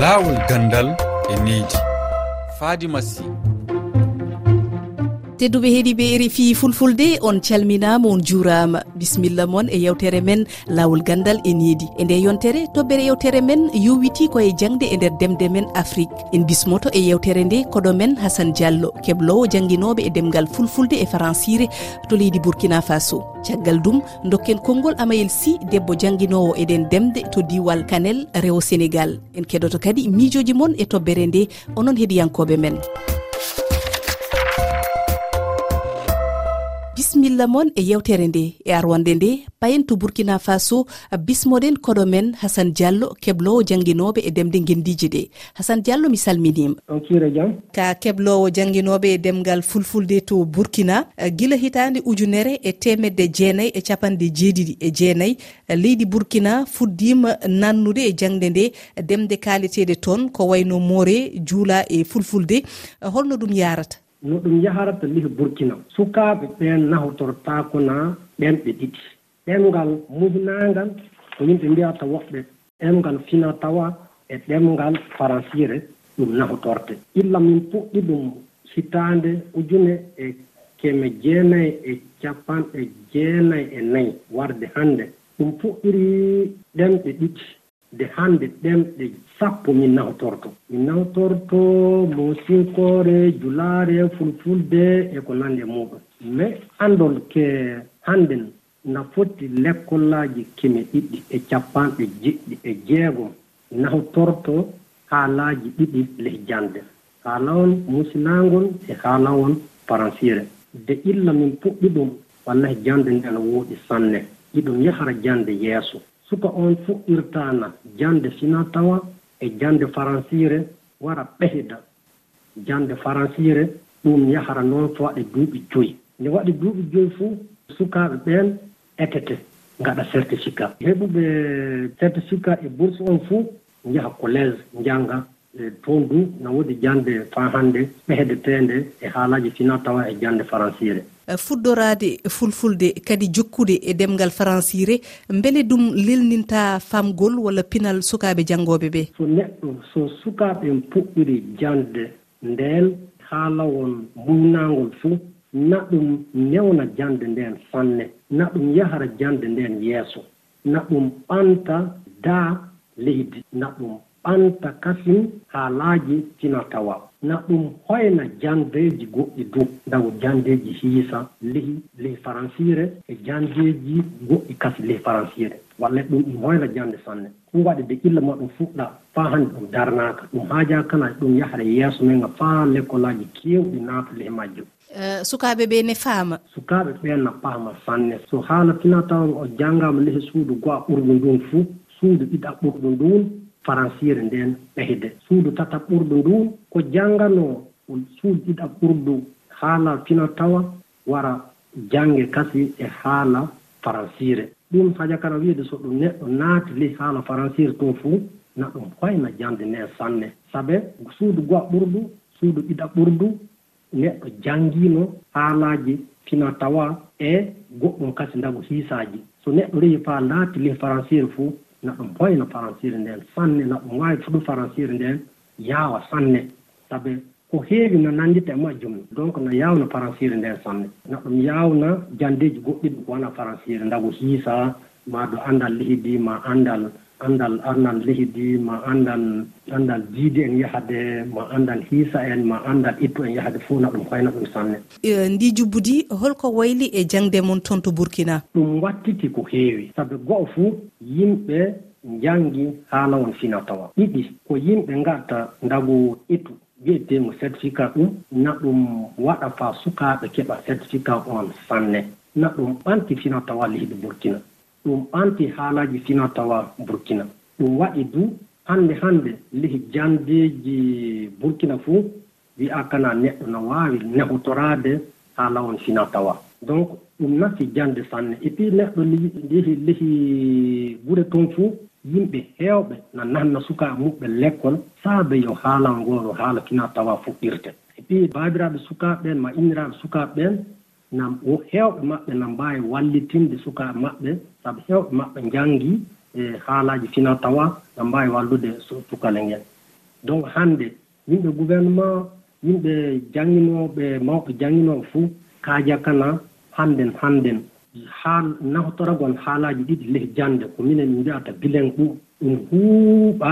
laawol gandal e needi. Faadi massi tedduɓe heeɗiɓe rfi fulfulde on calminama on juurama bisimilla moon e yewtere men lawol gandal e needi e nde yontere toɓɓere yewtere men yowiti koye jangde e nder demde men afrique. En bismoto e yewtere nde koɗo men hassane diallo keblowo jangguinoɓe e demgal fulfulde e françire to leydi bourkina faso. Caggal ɗum dokken konngol amayel sy debbo jangguinowo eɗen demde to diwal kanel rewo sénégal. En keɗoto kadi miijoji moon e toɓɓere nde onon heeɗiyankoɓe men. bisimilla moon e yewtere nde e arwande nde. Payen to burkina faso bismoɗen koɗo men hasane diallo keblowo jangguinoɓe e demde guendiji ɗe. Hasane diallo mi salminima. On kiire jaam ka keblowo jangguinoɓe e demgal fulfulde to bourkina eh, guila hitande ujunere e temedde jeenayyi e capanɗe jeeɗiɗi e jeenayyi eh, leydi bourkina fuddima nannude e jangde nde demde kaleteɗe toon ko wayno moore juula e fulfulde. Eh, holno ɗum yarata. no ɗum yaharata lihi burkina. Sukaaɓe ɓeen nahortortaako naa ɓeen ɓe ɗiɗi. Ɗemngal muhnaangal ko yimɓe mbiyata woɓɓe ɗemngal fina tawa e ɗemngal faransire ɗum nahotorte illa min puɗɗi ɗum hitaande ujune e keme jeenayi e capanɗe jeenayi e nayi warde hannde. Ɗum puɗɗiri ɗemɓe ɗiɗi. nde hannde ɗemɗe sappo min nawtorto. Min nawtorto mosikore julaare fulfulde e ko nanndi e muɗum. Mais anndol ke hannden na foti lekkollaaji keme ɗiɗɗi e capanɗe jeɗɗi e jeegom nawtorto haalaaji ɗiɗi leyjande haalawon musilagol e haalawon paransire de illa min puɗɗi ɗum wallahi jannde nde ne wooɗi sanne. Iɗum yahara jannde yeeso. suka on fuɗɗirtana jande sina tawa e jande faransire wara ɓehida jande faransire ɗum yahara noon fawaɗe duuɓi joyi. Nde waɗi duuɓi joyi fuu sukaaɓe ɓeen etete ngaɗa certificat. Heɓuɓe certificat e bourse on fuu njaha collége njannga e toon du ne woodi jande faa hannde ɓehdeteende e haalaaji fina tawa e jande françire eh, fuɗɗorade fulfulde kadi jokkude e demgal françire beele ɗum lelninta famgol walla pinal sukaaɓe janngoɓe ɓe so neɗɗo so sukaaɓe puɗɗiri jande ndeen haalawol muynaangol fuu na ɗum newna jande ndeen sanne na ɗum yahara jande ndeen yeeso na ɗum ɓanta daa leydi na ɗum ɓanta kasin haalaaji tina tawa na ɗum hoyna jandeeji goɗɗi dow dago jandeeji hiisa lehi lehi faransiire e jandeeji goɗɗi kasi lehi faransiire walla ɗum ɗum hoyna jande sanne. Ɗum waɗi de illa ma ɗum fuɗɗa faa hannde ɗum darnaaka. Ɗum haaja kana ɗum yahata yeeso men ga faa l'école aji keewɗi naata lehe majjum eh, sukaaɓe ɓe ne faama? Sukaaɓe ɓeen na paama sanne. So haala fina tawa o janngaama lehi suudu go'a ɓurdu ndun fuu suudu ɗiɗa ɓurdu ndun faransire nden ɓeyde suudu tata ɓurdu ndu ko janngano suudu ɗiɗa ɓurdu haala fina tawa wara jannge kasi e haala faransire ɗum haja hajakara wiide so ɗum neɗɗo naati ley haala faransire to fuu na ɗum hoyna jande nde sanne. Sabe suudu goa ɓurdu suudu ɗiɗa ɓurdu neɗɗo janngiino haalaaji fina tawa e goɗɗum kasi ndago hiisaaji. So neɗɗo rehi faa laati ley faransire fuu neɗɗo boyno paransire nden sanne. Neɗɗo wawi fuɗu paransire nden yaawa sanne. Saabu ko heewi no nanndita e majjum donc no yaawno paransire nden sanne. Neɗɗo mi yaawna janndeeji goɗɗiɗi ko wona paransire ndago hiisa ma do anndal leydi ma anndal anndal anndal leydi ma anndal anndal diide en yahade ma anndal hiisa en ma anndal ittu en yahade fof na ɗum fayna ɗum sanne. E, ndi jubbudi holko wayli e jangde mon toon to burkina? Ɗum wattiti ko heewi. Sabu go'o fuu yimɓe jangi haala won fina tawa ɗiɗi ko yimɓe ngatta ndagu ittu wiyetemo certificat ɗum na ɗum waɗa faa sukaaɓe keɓa certificat on sanne. Na ɗum ɓanti fina tawa leydi burkina. ɗum ɓanti haalaaji fina tawa burkina. Ɗum waɗi du hannde hannde lehi jandeeji burkina fuu wi'a kana neɗɗo no waawi nehotoraade haa lawon fina tawa donc ɗum nafi jannde sanne. Et puis neɗɗo lehi lehi gure toon fuu yimɓe heewɓe no nanna sukaa muɓɓe lekkol saabe yo haalan ngoo haala fina tawa fuɗɗirte. Et puis baabiraaɓe sukaaɓe ɓeen ma inniraaɓe sukaaɓe ɓeen nam heewɓe maɓɓe na mbaawi wallitinde sukaaɓe maɓɓe sabu heewɓe maɓɓe njanngi e haalaaji fina tawa na mbaawi wallude sukale ngel. Donc hannde yimɓe gouvernement yimɓe jannginooɓe mawɓe jannginooɓe fuu kaaja kana hannden hannden. Haa naftoragon haalaaji ɗiɗi lehi jannde ko minen min mbiyata bilen ɓu ɗum huuɓa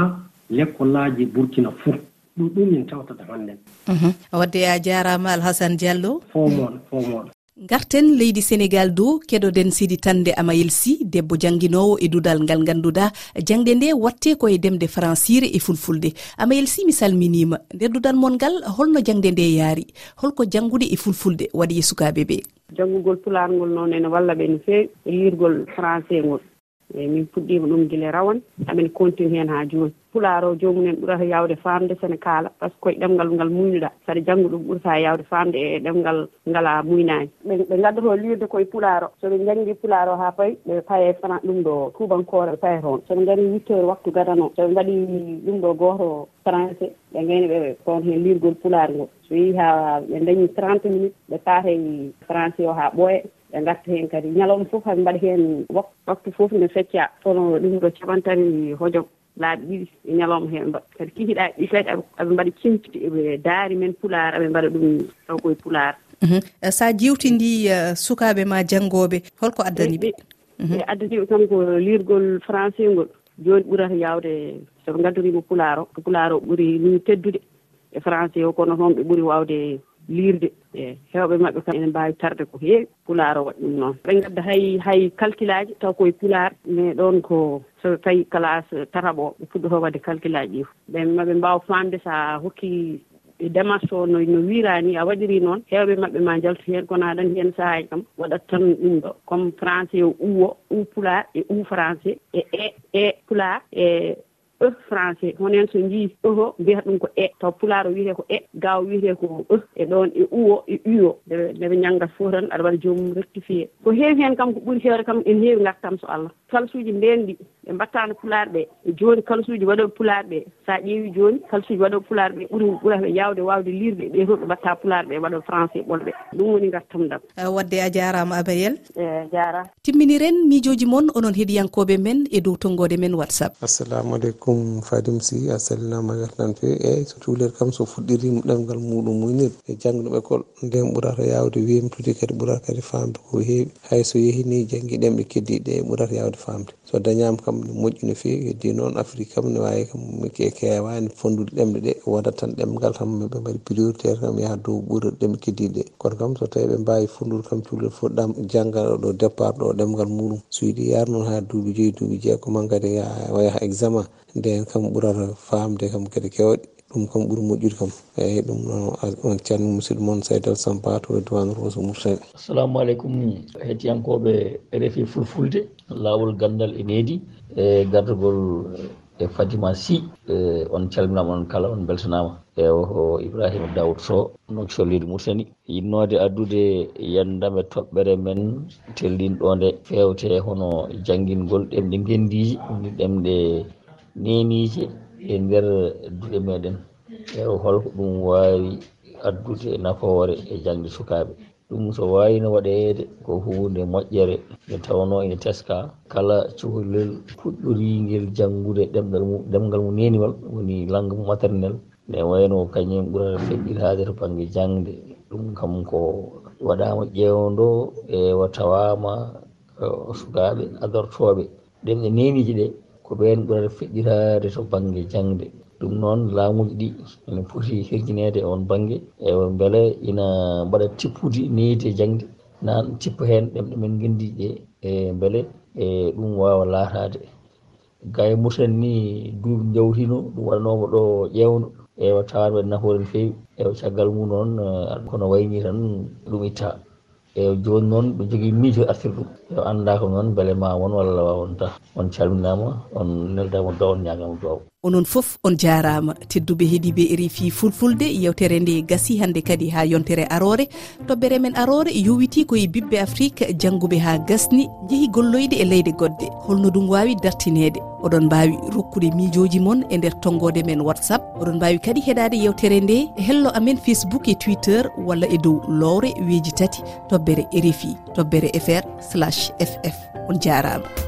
lekkollaaji burkina fuu. Ɗum ɗum min tawtata hannden mhm. wadde a jaarama alhassane diallo? Fo moon fo moon garten leydi sénégal dow keɗoɗen sidi tande amayel sy debbo jangguinowo e dudal ngal ganduɗa jangde nde watte koye ndemde francire e fulfulde. Amayel sy mi salminima nder dudal mon ngal holno jangde nde yaari. Holko janggude e fulfulde waɗi e sukaɓe ɓe janngugol pularngol noon ene walla ɓe no fewi e yirgol français ngol eyi min puɗɗima ɗum gila rawane amin continue heen ha joni. Pulaar o jomumen ɓurata yawde famde sene kaala par ce que koye ɗemngal ngal muynoɗa saɗa janggo ɗum ɓurata yawde famde e ɗemngal ngala muynani ɓe ɓe gaddoto lirde koye pulaar o soɓe janggui pulaar o ha payi ɓe paye fana ɗum ɗo tubankore ɓe paye toon. Soɓe gaari huit heure waktu gadano soɓe mbaɗi ɗum ɗo goto français. Ɓe gayni ɓe toon heen lirgol pulaar ngol. So yeehi ha ɓe dañi trente minutes ɓe paate français o ha ɓooya ɓe gatta heen kadi. Ñalawma fof haɓe mbaɗa heen waktu fof nde fecca. Kono ɗum ɗo caɓantani hojom laaɓi ɗiɗi. E ñalawma heen mbaɗa kadi kikiɗaaɗi ɗi kadi aɓe mbaɗa cimti eɓe daari men pulaar aɓe mbaɗa ɗum taw koye pulaar. Mhm. Eh, so jiwtindi eh, sukaaɓe ma janngooɓe holko addani ɓe? E mhm. addaniɓe kam ko lirgol français ngol. Jooni ɓurata yawde soɓe ngaddoriima pulaar o ko pulaar o ɓuri ni teddude e français o. Kono toon ɓe ɓuri waawde liirde. E hewɓe maɓɓe kam ene mbaawi tarde ko heewi pulaar o waɗi ɗum noon. Ɓe ngadda hay hay calcule aji taw koye pulaar. Mais ɗon ko so tawi classe tataɓo ɓe puɗɗoto wadde calcule aji ɗi ɓe maɓe mbaawa faamde so a hokkii démarche o no no wiirani a waɗiri noon. Hewɓe maɓɓe ma jaltu hen kono aɗan hen saahaji e kam waɗat tan ɗum ɗo. Comme français o uwo u pulaar e u français e e e pulaar e e français. Honen so jii eho mbiyata ɗum ko e. Taw pulaar o wiyete ko e gaaw wiyete ko e. E ɗon e uwo e uyo. Ndeɓe janngat fof tan aɗa waɗa joomum rectifié. Ko heewi heen kam ko ɓuri heewde kam ene heewi ngartam so allah. Falsuuji ndeenɗi ɓe mbattano pulaar ɓe joni kalsuji waɗoɓe pulaar ɓe. Sa ƴeewi joni kalsuji waɗoɓe pulaar ɓe ɓuuri ɓuurata yawde wawde lirɓe ɓe to ɓe mbatta pulaar ɓe waɗoɓe français ɓolɓe. Ɗum woni gartam ɗam eh, wadde a jarama abayel e eh, jara timminiren miijoji moon onon heeɗiyankoɓe men e dow tonggode men whatsapp. Assalamu aleykum fadim sy a sallinama gartan e fe eyyi so cuuler kam so fuɗɗirima ɗemgal muɗum muynir e jangnoɓe école nden ɓurata yawde wemtude kadi ɓurata kadi famde ko heewi. Hayso yehini janggui ɗemɗe keddiɗe ɓurata yawde famde so dañama kam kam ne moƴƴi no fewi heddi noon afrique kam ne wawi kam ke kewani fondude ɗemɗe ɗe woda tan ɗemgal kam ɓe mbaɗi prioritaire kam yaaha dow ɓuura ɗem keddiɗe kono kam so tawi ɓe mbawi fondude kam cukalel fo ɗam janggal ɗo départ ɗo ɗemgal muɗum. So yiiɗi yaar noon ha duuɓi joyyi duuɓi jeegom han kadi yaha examen. Nden kam ɓurata famde kam kadi kewɗe ɗum kam ɓuuri moƴƴude kam. Eyyi ɗum on calmi musidɗo moon saydal sampato e diwan roso moursel. Assalamu aleykum. Hettiyankoɓe refi fulfulde lawol gandal e needi e gardugol e fadima sy. E, on calminama on kala on beltanama. E o ibrahima daoud so no sollido murtani yinnode addude yandame toɓɓere men tellinɗo nde fewte hono jangguingol ɗemɗe gendiji ni ɗemɗe neniji e nder duuɗe meɗen ɓeɗo holko ɗum wawi addude nafoore e jangde sukaɓe ɗum so wawino waɗede ko hunde moƴƴere. Nde tawno ene teska. Kala cukalel fuɗɗoriguel janggude ɗemgal mum ɗemgal mum neniwal woni langue mum maternel. Ne wayno kañum ɓurata feƴƴitade to banggue jangde ɗum kam ko waɗama ƴewdo e tawama sukaɓe adortoɓe ɗemɗe neniji ɗe ko ɓen ɓurata feƴƴitade to banggue jangde ɗum noon laamuji ɗi ene poti hirjinede e on banggue e beele ina mbaɗa tippude neydi e jangde nan tippa hen ɗemɗe men gendiɗi ɗe e beele e ɗum wawa laatade gay musen ni duuɓi jawtino ɗum waɗanoma ɗo ƴewno ewa tawan waɗi nafoore no fewi ewa caggal mum noon kono wayni tan ɗum itta. E joni noon ɓe jogui miijo artir ɗum. Yo anda ko noon beele ma won walla wonta on calminama on neldama duwaw on ñagama duwaw onon foof on jarama tedduɓe heeɗiɓe rfi fulfulde yewtere nde gasi hande kadi ha yontere arore. Toɓɓere men arore yowiti koye bibɓe afrique jangguɓe ha gasni jeehi golloyde e leyɗe godde. Holno ɗum wawi dartinede. Oɗon mbawi rokkude miijoji moon e nder tonggode men whatsapp. Oɗon mbawi kadi heɗade yewtere nde e hello amen facebook e twitter walla e dow lowre weeji tati. Toɓɓere e rfi toɓɓere fr ff on jarama.